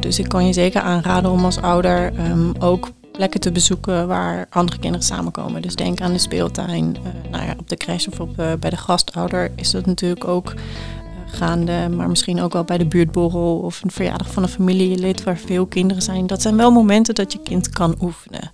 Dus ik kan je zeker aanraden om als ouder ehm, ook plekken te bezoeken waar andere kinderen samenkomen. Dus denk aan de speeltuin, uh, nou ja, op de crash of op, uh, bij de gastouder is dat natuurlijk ook uh, gaande. Maar misschien ook wel bij de buurtborrel of een verjaardag van een familielid waar veel kinderen zijn. Dat zijn wel momenten dat je kind kan oefenen.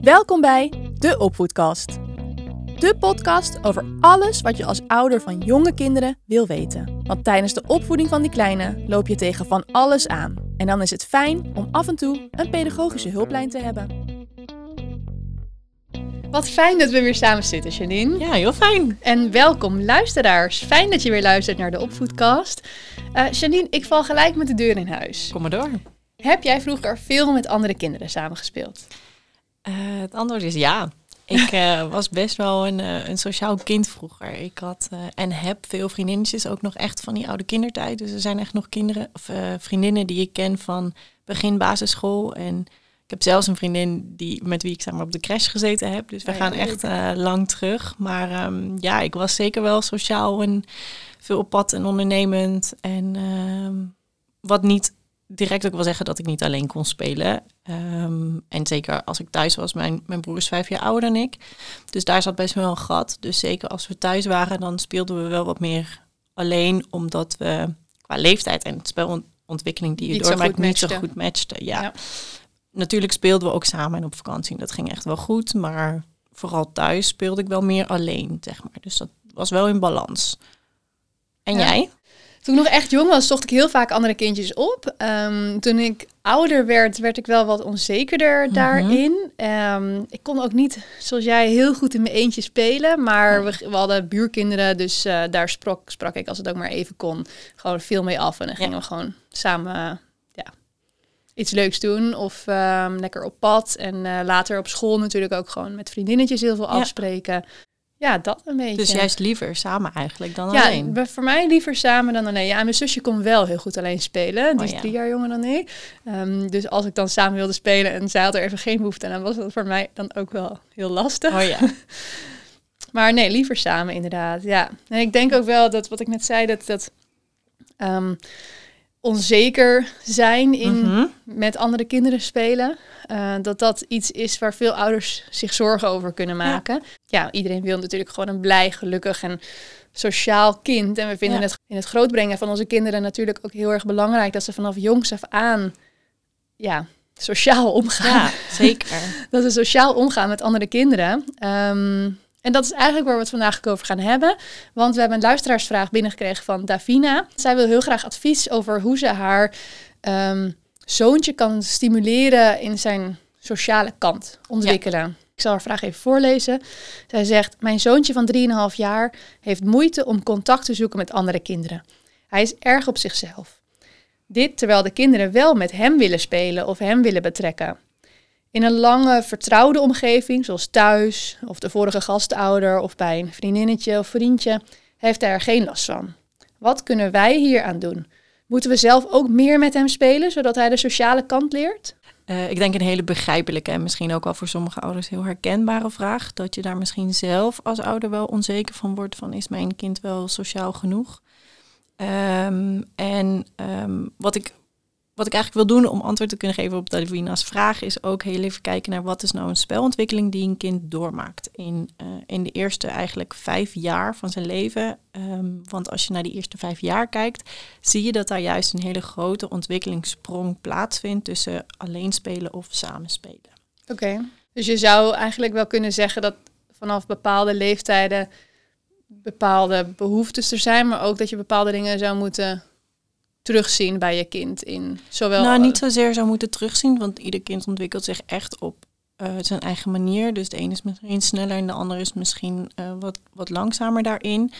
Welkom bij de Opvoedkast. De podcast over alles wat je als ouder van jonge kinderen wil weten. Want tijdens de opvoeding van die kleine loop je tegen van alles aan. En dan is het fijn om af en toe een pedagogische hulplijn te hebben. Wat fijn dat we weer samen zitten, Janine. Ja, heel fijn. En welkom luisteraars. Fijn dat je weer luistert naar de Opvoedkast. Uh, Janine, ik val gelijk met de deur in huis. Kom maar door. Heb jij vroeger veel met andere kinderen samengespeeld? Uh, het antwoord is ja. Ik uh, was best wel een, uh, een sociaal kind vroeger. Ik had uh, en heb veel vriendinnetjes, ook nog echt van die oude kindertijd. Dus er zijn echt nog kinderen of vriendinnen die ik ken van begin basisschool. En ik heb zelfs een vriendin die, met wie ik samen op de crash gezeten heb. Dus we ja, gaan echt lang terug. Maar um, ja, ik was zeker wel sociaal en veel op pad en ondernemend. En ehm, wat niet direct ook wel zeggen dat ik niet alleen kon spelen. Um, en zeker als ik thuis was, mijn, mijn broer is vijf jaar ouder dan ik. Dus daar zat best wel een gat. Dus zeker als we thuis waren, dan speelden we wel wat meer alleen. Omdat we qua leeftijd en spelontwikkeling die je doormaakt niet zo goed matchten. Ja. ja. Natuurlijk speelden we ook samen en op vakantie. Dat ging echt wel goed. Maar vooral thuis speelde ik wel meer alleen, zeg maar. Dus dat was wel in balans. En ja. jij? Toen ik nog echt jong was, zocht ik heel vaak andere kindjes op. Um, toen ik ouder werd, werd ik wel wat onzekerder mm-hmm. daarin. Um, ik kon ook niet, zoals jij, heel goed in mijn eentje spelen. Maar we, we hadden buurkinderen, dus uh, daar sprak, sprak ik, als het ook maar even kon, gewoon veel mee af. En dan gingen ja. we gewoon samen uh, ja, iets leuks doen. Of um, lekker op pad. En uh, later op school natuurlijk ook gewoon met vriendinnetjes heel veel afspreken. Ja. Ja, dat een beetje. Dus juist liever samen eigenlijk dan ja, alleen? Ja, voor mij liever samen dan alleen. Ja, mijn zusje kon wel heel goed alleen spelen. Die is oh, ja. drie jaar jonger dan ik. Um, dus als ik dan samen wilde spelen en zij had er even geen behoefte aan, dan was dat voor mij dan ook wel heel lastig. Oh ja. maar nee, liever samen inderdaad. Ja. En ik denk ook wel dat wat ik net zei, dat dat um, onzeker zijn in mm-hmm. met andere kinderen spelen. Uh, dat dat iets is waar veel ouders zich zorgen over kunnen maken. Ja. ja, iedereen wil natuurlijk gewoon een blij, gelukkig en sociaal kind. En we vinden ja. het in het grootbrengen van onze kinderen natuurlijk ook heel erg belangrijk dat ze vanaf jongs af aan ja, sociaal omgaan. Ja, zeker. dat ze sociaal omgaan met andere kinderen. Um, en dat is eigenlijk waar we het vandaag over gaan hebben. Want we hebben een luisteraarsvraag binnengekregen van Davina. Zij wil heel graag advies over hoe ze haar um, zoontje kan stimuleren in zijn sociale kant ontwikkelen. Ja. Ik zal haar vraag even voorlezen. Zij zegt: Mijn zoontje van 3,5 jaar heeft moeite om contact te zoeken met andere kinderen. Hij is erg op zichzelf. Dit terwijl de kinderen wel met hem willen spelen of hem willen betrekken. In een lange, vertrouwde omgeving, zoals thuis of de vorige gastouder of bij een vriendinnetje of vriendje, heeft hij er geen last van. Wat kunnen wij hier aan doen? Moeten we zelf ook meer met hem spelen, zodat hij de sociale kant leert? Uh, ik denk een hele begrijpelijke en misschien ook wel voor sommige ouders heel herkenbare vraag. Dat je daar misschien zelf als ouder wel onzeker van wordt van is mijn kind wel sociaal genoeg? Um, en um, wat ik wat ik eigenlijk wil doen om antwoord te kunnen geven op Davina's vraag, is ook heel even kijken naar wat is nou een spelontwikkeling die een kind doormaakt in, uh, in de eerste eigenlijk vijf jaar van zijn leven. Um, want als je naar die eerste vijf jaar kijkt, zie je dat daar juist een hele grote ontwikkelingssprong plaatsvindt tussen alleen spelen of samen spelen. Oké, dus je zou eigenlijk wel kunnen zeggen dat vanaf bepaalde leeftijden bepaalde behoeftes er zijn, maar ook dat je bepaalde dingen zou moeten terugzien bij je kind in zowel... Nou, niet zozeer zou moeten terugzien, want ieder kind ontwikkelt zich echt op uh, zijn eigen manier. Dus de een is misschien sneller en de ander is misschien uh, wat, wat langzamer daarin.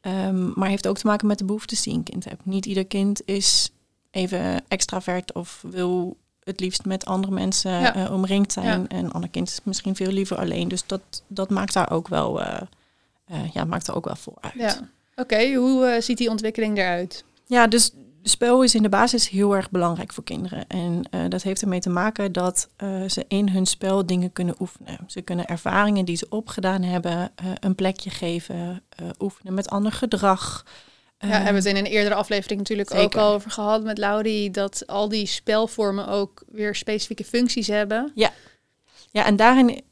Um, maar heeft ook te maken met de behoeftes die een kind heeft. Niet ieder kind is even extravert of wil het liefst met andere mensen ja. uh, omringd zijn. Ja. En een ander kind is misschien veel liever alleen. Dus dat, dat maakt daar ook wel, ja, maakt er ook wel voor uit. Ja. Oké, okay, hoe ziet die ontwikkeling eruit? Ja, dus spel is in de basis heel erg belangrijk voor kinderen. En uh, dat heeft ermee te maken dat uh, ze in hun spel dingen kunnen oefenen. Ze kunnen ervaringen die ze opgedaan hebben uh, een plekje geven, oefenen met ander gedrag. Ja, hebben we het in een eerdere aflevering natuurlijk ook al over gehad met Laurie. Dat al die spelvormen ook weer specifieke functies hebben. Ja, en daarin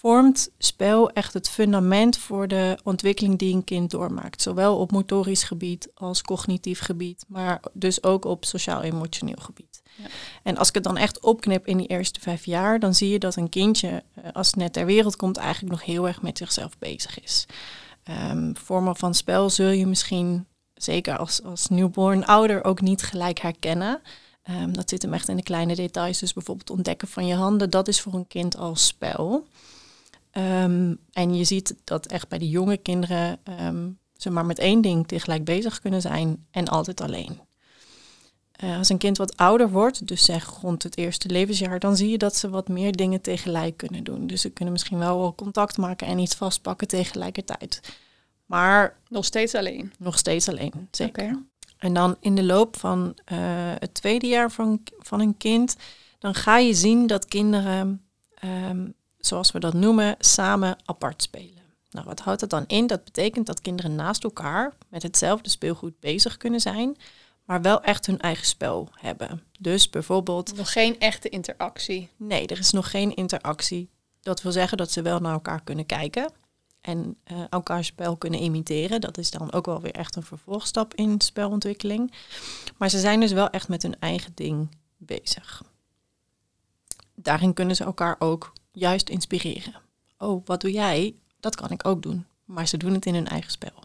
vormt spel echt het fundament voor de ontwikkeling die een kind doormaakt. Zowel op motorisch gebied als cognitief gebied, maar dus ook op sociaal-emotioneel gebied. Ja. En als ik het dan echt opknip in die eerste vijf jaar, dan zie je dat een kindje, eh, als het net ter wereld komt, eigenlijk nog heel erg met zichzelf bezig is. Ehm, vormen van spel zul je misschien, zeker als, als newborn ouder, ook niet gelijk herkennen. Ehm, dat zit hem echt in de kleine details. Dus bijvoorbeeld ontdekken van je handen, dat is voor een kind al spel. Ehm, en je ziet dat echt bij de jonge kinderen ehm, ze maar met één ding tegelijk bezig kunnen zijn en altijd alleen. Eh, als een kind wat ouder wordt, dus zeg rond het eerste levensjaar, dan zie je dat ze wat meer dingen tegelijk kunnen doen. Dus ze kunnen misschien wel contact maken en iets vastpakken tegelijkertijd. Maar Nog steeds alleen. nog steeds alleen, zeker. Oké. En dan in de loop van eh, het tweede jaar van, van een kind, dan ga je zien dat kinderen, ehm, zoals we dat noemen, samen apart spelen. Nou, wat houdt dat dan in? Dat betekent dat kinderen naast elkaar met hetzelfde speelgoed bezig kunnen zijn, maar wel echt hun eigen spel hebben. Dus bijvoorbeeld, Nog geen echte interactie. nee, er is nog geen interactie. Dat wil zeggen dat ze wel naar elkaar kunnen kijken en eh elkaar spel kunnen imiteren. Dat is dan ook wel weer echt een vervolgstap in spelontwikkeling. Maar ze zijn dus wel echt met hun eigen ding bezig. Daarin kunnen ze elkaar ook juist inspireren. Oh, wat doe jij? Dat kan ik ook doen. Maar ze doen het in hun eigen spel.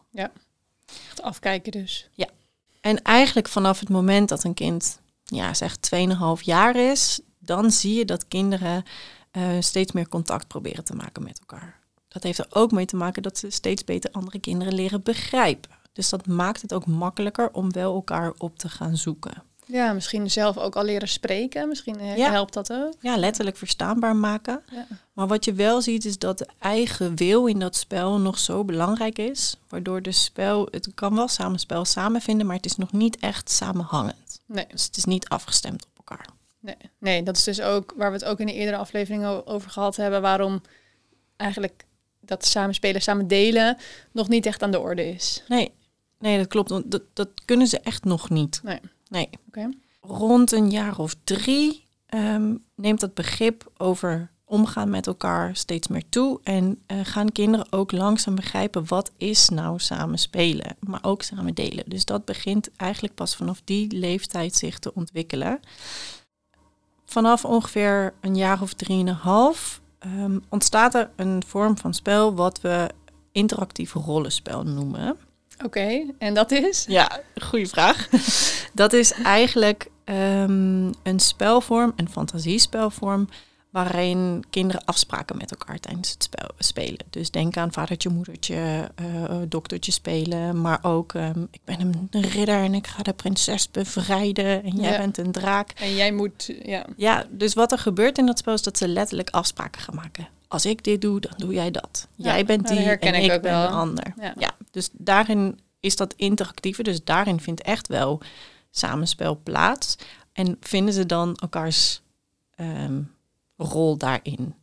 Echt afkijken dus. En eigenlijk vanaf het moment dat een kind, ja, zeg 2,5 jaar is, dan zie je dat kinderen eh, steeds meer contact proberen te maken met elkaar. Dat heeft er ook mee te maken dat ze steeds beter andere kinderen leren begrijpen. Dus dat maakt het ook makkelijker om wel elkaar op te gaan zoeken. Ja, misschien zelf ook al leren spreken. Misschien eh, Ja. helpt dat ook. Ja, letterlijk verstaanbaar maken. Ja. Maar wat je wel ziet is dat de eigen wil in dat spel nog zo belangrijk is. Waardoor de spel, het kan wel samenspel samen vinden, maar het is nog niet echt samenhangend. Nee, Dus het is niet afgestemd op elkaar. nee, nee, dat is dus ook waar we het ook in de eerdere aflevering o- over gehad hebben. Waarom eigenlijk dat samenspelen, samen delen nog niet echt aan de orde is. Nee, nee dat klopt. want Dat, dat kunnen ze echt nog niet. Nee. Nee. Rond een jaar of drie ehm, neemt dat begrip over omgaan met elkaar steeds meer toe. En eh, gaan kinderen ook langzaam begrijpen wat is nou samen spelen, maar ook samen delen. Dus dat begint eigenlijk pas vanaf die leeftijd zich te ontwikkelen. Vanaf ongeveer een jaar of drieënhalf ehm ontstaat er een vorm van spel wat we interactief rollenspel noemen. Oké, en dat is? Ja, goede vraag. Dat is eigenlijk ehm, een spelvorm, een fantasiespelvorm, waarin kinderen afspraken met elkaar tijdens het spel spelen. Dus denk aan vadertje, moedertje, eh, doktertje spelen, maar ook ehm, ik ben een ridder en ik ga de prinses bevrijden en jij Ja. bent een draak. En jij moet, ja. Ja, dus wat er gebeurt in dat spel is dat ze letterlijk afspraken gaan maken. Als ik dit doe, dan doe jij dat. Ja, jij bent nou, die en ik ben wel. een ander. Ja. Ja, dus daarin is dat interactieve. Dus daarin vindt echt wel samenspel plaats. En vinden ze dan elkaars ehm, rol daarin.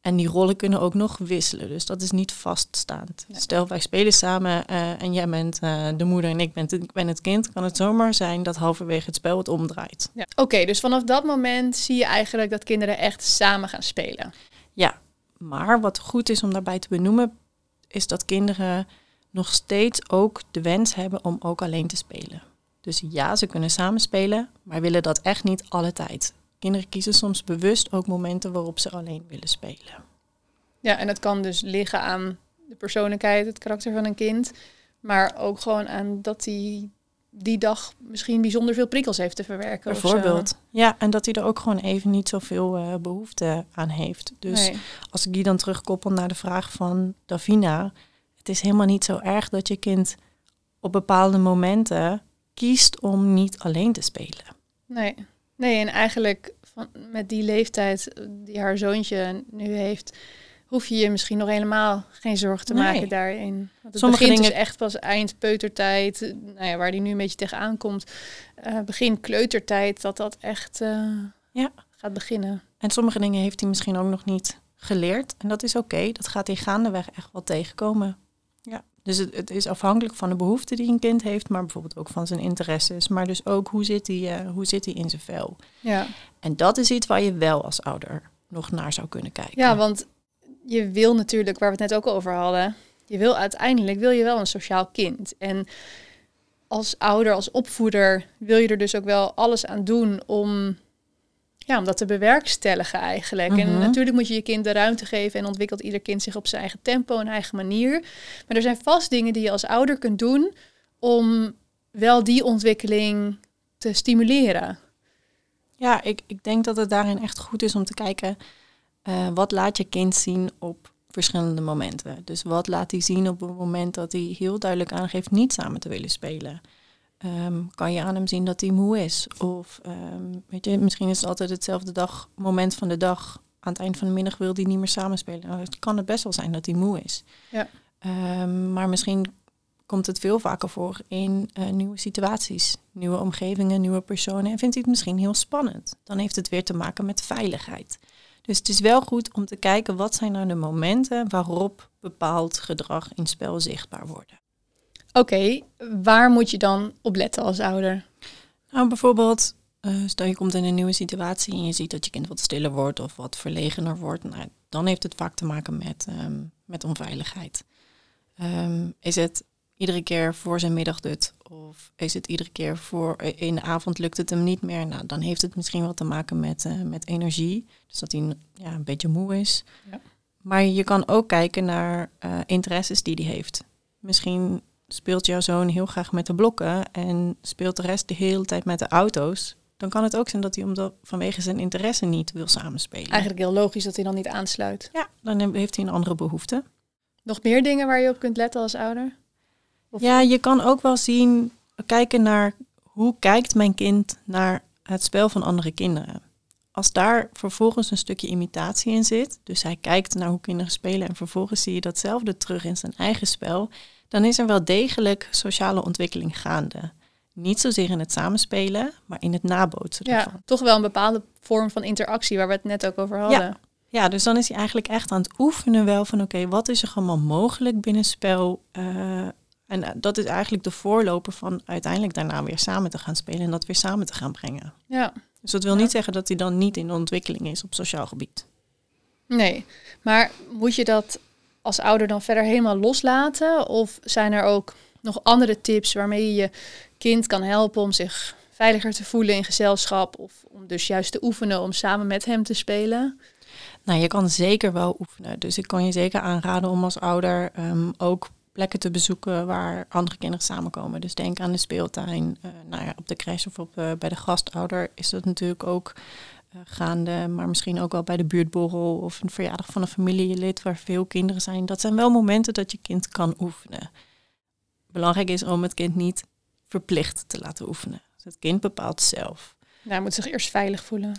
En die rollen kunnen ook nog wisselen. Dus dat is niet vaststaand. Nee. Stel, wij spelen samen eh, en jij bent eh, de moeder en ik ben, het, ik ben het kind. Kan het zomaar zijn dat halverwege het spel het omdraait. ja. Oké, dus vanaf dat moment zie je eigenlijk dat kinderen echt samen gaan spelen. Ja, maar wat goed is om daarbij te benoemen, is dat kinderen nog steeds ook de wens hebben om ook alleen te spelen. Dus ja, ze kunnen samen spelen, maar willen dat echt niet alle tijd. Kinderen kiezen soms bewust ook momenten waarop ze alleen willen spelen. Ja, en dat kan dus liggen aan de persoonlijkheid, het karakter van een kind. Maar ook gewoon aan dat hij die dag misschien bijzonder veel prikkels heeft te verwerken. Bijvoorbeeld. Ja, en dat hij er ook gewoon even niet zoveel eh behoefte aan heeft. Dus Nee. als ik die dan terugkoppel naar de vraag van Davina, het is helemaal niet zo erg dat je kind op bepaalde momenten kiest om niet alleen te spelen. Nee. Nee, en eigenlijk van, met die leeftijd eh, die haar zoontje nu heeft, hoef je je misschien nog helemaal geen zorgen te Nee. maken daarin. Want het Sommige begint dus echt pas eind peutertijd, eh, nou ja, waar die nu een beetje tegenaan komt. eh, begin kleutertijd, dat dat echt Ja. gaat beginnen. En sommige dingen heeft hij misschien ook nog niet geleerd. En dat is oké, dat gaat hij gaandeweg echt wel tegenkomen. Dus het, het, is afhankelijk van de behoeften die een kind heeft, maar bijvoorbeeld ook van zijn interesses. Maar dus ook hoe zit hij, uh, hoe zit hij in zijn vel. Ja. En dat is iets waar je wel als ouder nog naar zou kunnen kijken. Ja, want je wil natuurlijk, waar we het net ook over hadden, je wil uiteindelijk wil je wel een sociaal kind. En als ouder, als opvoeder, wil je er dus ook wel alles aan doen om, ja, om dat te bewerkstelligen eigenlijk. En Mhm. natuurlijk moet je je kind de ruimte geven en ontwikkelt ieder kind zich op zijn eigen tempo en eigen manier. Maar er zijn vast dingen die je als ouder kunt doen om wel die ontwikkeling te stimuleren. Ja, ik, ik denk dat het daarin echt goed is om te kijken, eh, wat laat je kind zien op verschillende momenten. Dus wat laat hij zien op het moment dat hij heel duidelijk aangeeft niet samen te willen spelen. Ehm, kan je aan hem zien dat hij moe is? Of ehm, weet je, misschien is het altijd hetzelfde dag, moment van de dag. Aan het eind van de middag wil hij niet meer samenspelen. Nou, het kan het best wel zijn dat hij moe is. Ja. Ehm, maar misschien komt het veel vaker voor in eh, nieuwe situaties, nieuwe omgevingen, nieuwe personen. En vindt hij het misschien heel spannend. Dan heeft het weer te maken met veiligheid. Dus het is wel goed om te kijken wat zijn nou de momenten waarop bepaald gedrag in spel zichtbaar worden. Oké, waar moet je dan op letten als ouder? Nou, bijvoorbeeld, eh, stel je komt in een nieuwe situatie en je ziet dat je kind wat stiller wordt of wat verlegener wordt. Nou, dan heeft het vaak te maken met, ehm, met onveiligheid. Ehm, is het iedere keer voor zijn middagdut of is het iedere keer voor eh, in de avond lukt het hem niet meer? Nou, dan heeft het misschien wel te maken met, eh, met energie. Dus dat hij ja, een beetje moe is. Ja. Maar je kan ook kijken naar interesses die hij heeft. Misschien speelt jouw zoon heel graag met de blokken en speelt de rest de hele tijd met de auto's, dan kan het ook zijn dat hij omdat, vanwege zijn interesse niet wil samenspelen. Eigenlijk heel logisch dat hij dan niet aansluit. Ja, dan he- heeft hij een andere behoefte. Nog meer dingen waar je op kunt letten als ouder? Of- Ja, je kan ook wel zien, kijken naar hoe kijkt mijn kind naar het spel van andere kinderen. Als daar vervolgens een stukje imitatie in zit, dus hij kijkt naar hoe kinderen spelen en vervolgens zie je datzelfde terug in zijn eigen spel, dan is er wel degelijk sociale ontwikkeling gaande. Niet zozeer in het samenspelen, maar in het nabootsen ervan. Ja, toch wel een bepaalde vorm van interactie waar we het net ook over hadden. Ja, dus dan is hij eigenlijk echt aan het oefenen wel van oké, wat is er allemaal mogelijk binnen spel? Eh, en eh, dat is eigenlijk de voorloper van uiteindelijk daarna weer samen te gaan spelen en dat weer samen te gaan brengen. Ja, Dus dat wil Ja. niet zeggen dat hij dan niet in ontwikkeling is op sociaal gebied. nee. Maar moet je dat als ouder dan verder helemaal loslaten? Of zijn er ook nog andere tips waarmee je je kind kan helpen om zich veiliger te voelen in gezelschap? Of om dus juist te oefenen om samen met hem te spelen? Nou, je kan zeker wel oefenen. Dus ik kan je zeker aanraden om als ouder ehm, ook plekken te bezoeken waar andere kinderen samenkomen. Dus denk aan de speeltuin. eh, nou ja, op de crash of op, eh, bij de gastouder is dat natuurlijk ook gaande. Maar misschien ook wel bij de buurtborrel of een verjaardag van een familielid waar veel kinderen zijn. Dat zijn wel momenten dat je kind kan oefenen. Belangrijk is om het kind niet verplicht te laten oefenen. Dus het kind bepaalt zelf. Nou, hij moet zich eerst veilig voelen.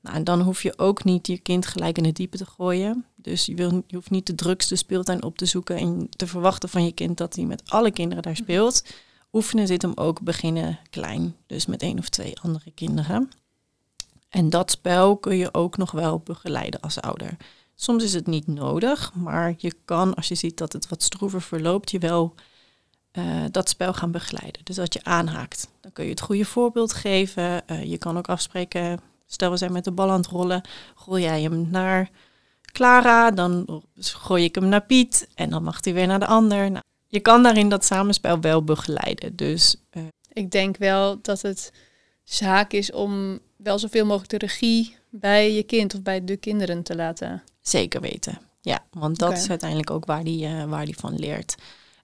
Nou, en dan hoef je ook niet je kind gelijk in het diepe te gooien. Dus je, wil, je hoeft niet de drukste speeltuin op te zoeken en te verwachten van je kind dat hij met alle kinderen daar speelt. Oefenen zit hem ook beginnen klein, dus met één of twee andere kinderen. En dat spel kun je ook nog wel begeleiden als ouder. Soms is het niet nodig, maar je kan, als je ziet dat het wat stroever verloopt, je wel eh, dat spel gaan begeleiden. Dus dat je aanhaakt. Dan kun je het goede voorbeeld geven. Eh, je kan ook afspreken, stel we zijn met de bal aan het rollen, gooi jij hem naar Clara, dan gooi ik hem naar Piet en dan mag hij weer naar de ander. Nou, je kan daarin dat samenspel wel begeleiden. Dus eh, Ik denk wel dat het zaak is om wel zoveel mogelijk de regie bij je kind of bij de kinderen te laten. Zeker weten. Ja, want dat is uiteindelijk ook waar die, eh, waar die van leert.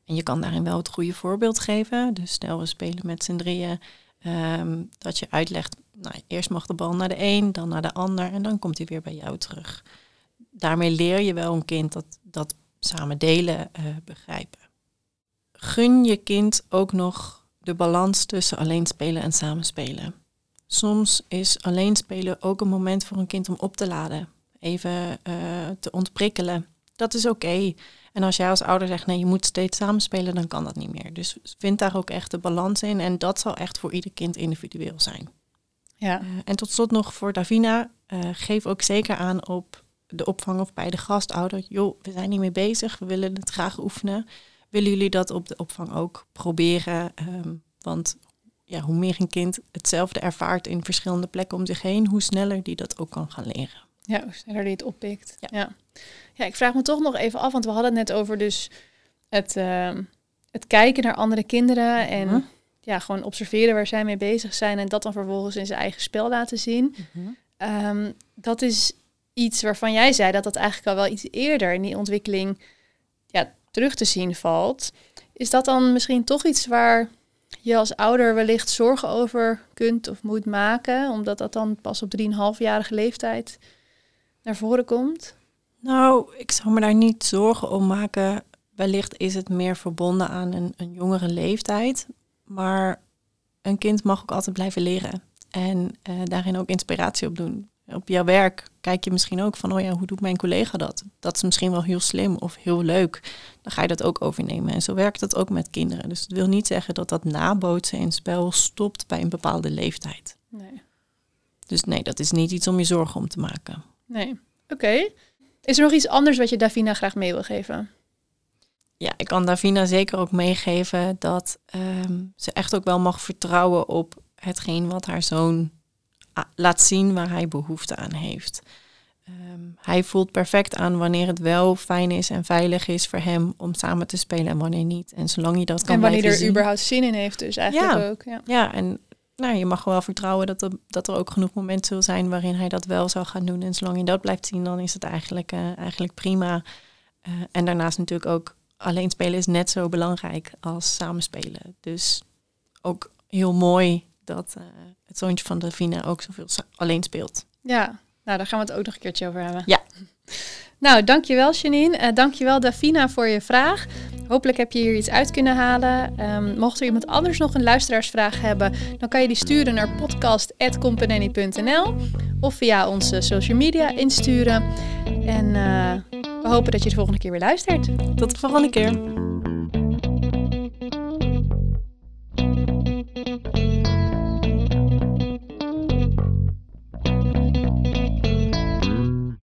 En je kan daarin wel het goede voorbeeld geven. Dus stel we spelen met z'n drieën. ehm, dat je uitlegt, nou, eerst mag de bal naar de een, dan naar de ander en dan komt hij weer bij jou terug. Daarmee leer je wel een kind dat, dat samen delen eh, begrijpen. Gun je kind ook nog de balans tussen alleen spelen en samen spelen. Soms is alleen spelen ook een moment voor een kind om op te laden even eh, te ontprikkelen. Dat is oké. En als jij als ouder zegt, nee, je moet steeds samenspelen, dan kan dat niet meer. Dus vind daar ook echt de balans in. En dat zal echt voor ieder kind individueel zijn. Ja, Eh, en tot slot nog voor Davina, eh, geef ook zeker aan op de opvang of bij de gastouder. Joh, we zijn hiermee bezig, we willen het graag oefenen. willen jullie dat op de opvang ook proberen? Ehm, want ja, hoe meer een kind hetzelfde ervaart in verschillende plekken om zich heen, hoe sneller die dat ook kan gaan leren. Ja, hoe sneller die het oppikt. Ja. ja. Ja. ik vraag me toch nog even af, want we hadden het net over dus het, ehm, het kijken naar andere kinderen en mhm. ja, gewoon observeren waar zij mee bezig zijn en dat dan vervolgens in zijn eigen spel laten zien. Mhm. Ehm, dat is iets waarvan jij zei dat dat eigenlijk al wel iets eerder in die ontwikkeling ja, terug te zien valt. Is dat dan misschien toch iets waar je als ouder wellicht zorgen over kunt of moet maken, omdat dat dan pas op 3,5-jarige leeftijd naar voren komt? Nou, ik zou me daar niet zorgen om maken. Wellicht is het meer verbonden aan een, een jongere leeftijd. Maar een kind mag ook altijd blijven leren. En uh, daarin ook inspiratie op doen. Op jouw werk kijk je misschien ook van, oh ja, hoe doet mijn collega dat? Dat is misschien wel heel slim of heel leuk. Dan ga je dat ook overnemen. En zo werkt het ook met kinderen. Dus het wil niet zeggen dat dat nabootsen in spel stopt bij een bepaalde leeftijd. Nee. Dus nee, dat is niet iets om je zorgen om te maken. Nee. Oké. Is er nog iets anders wat je Davina graag mee wil geven? Ja, ik kan Davina zeker ook meegeven dat ehm, ze echt ook wel mag vertrouwen op hetgeen wat haar zoon laat zien waar hij behoefte aan heeft. Ehm, hij voelt perfect aan wanneer het wel fijn is en veilig is voor hem om samen te spelen en wanneer niet. En zolang je dat kan En wanneer er überhaupt zin in heeft dus eigenlijk ook. Ja, ja en nou, je mag wel vertrouwen dat er, dat er ook genoeg momenten zullen zijn waarin hij dat wel zou gaan doen. En zolang je dat blijft zien, dan is het eigenlijk, uh, eigenlijk prima. Uh, en daarnaast natuurlijk ook alleen spelen is net zo belangrijk als samenspelen. Dus ook heel mooi dat uh, het zoontje van Davina ook zoveel alleen speelt. Ja, nou daar gaan we het ook nog een keertje over hebben. Ja. Nou, dankjewel Janine. Uh, dankjewel Davina voor je vraag. Hopelijk heb je hier iets uit kunnen halen. Um, mocht er iemand anders nog een luisteraarsvraag hebben, dan kan je die sturen naar podcast.companany.nl of via onze social media insturen. En uh, we hopen dat je de volgende keer weer luistert. Tot de volgende keer.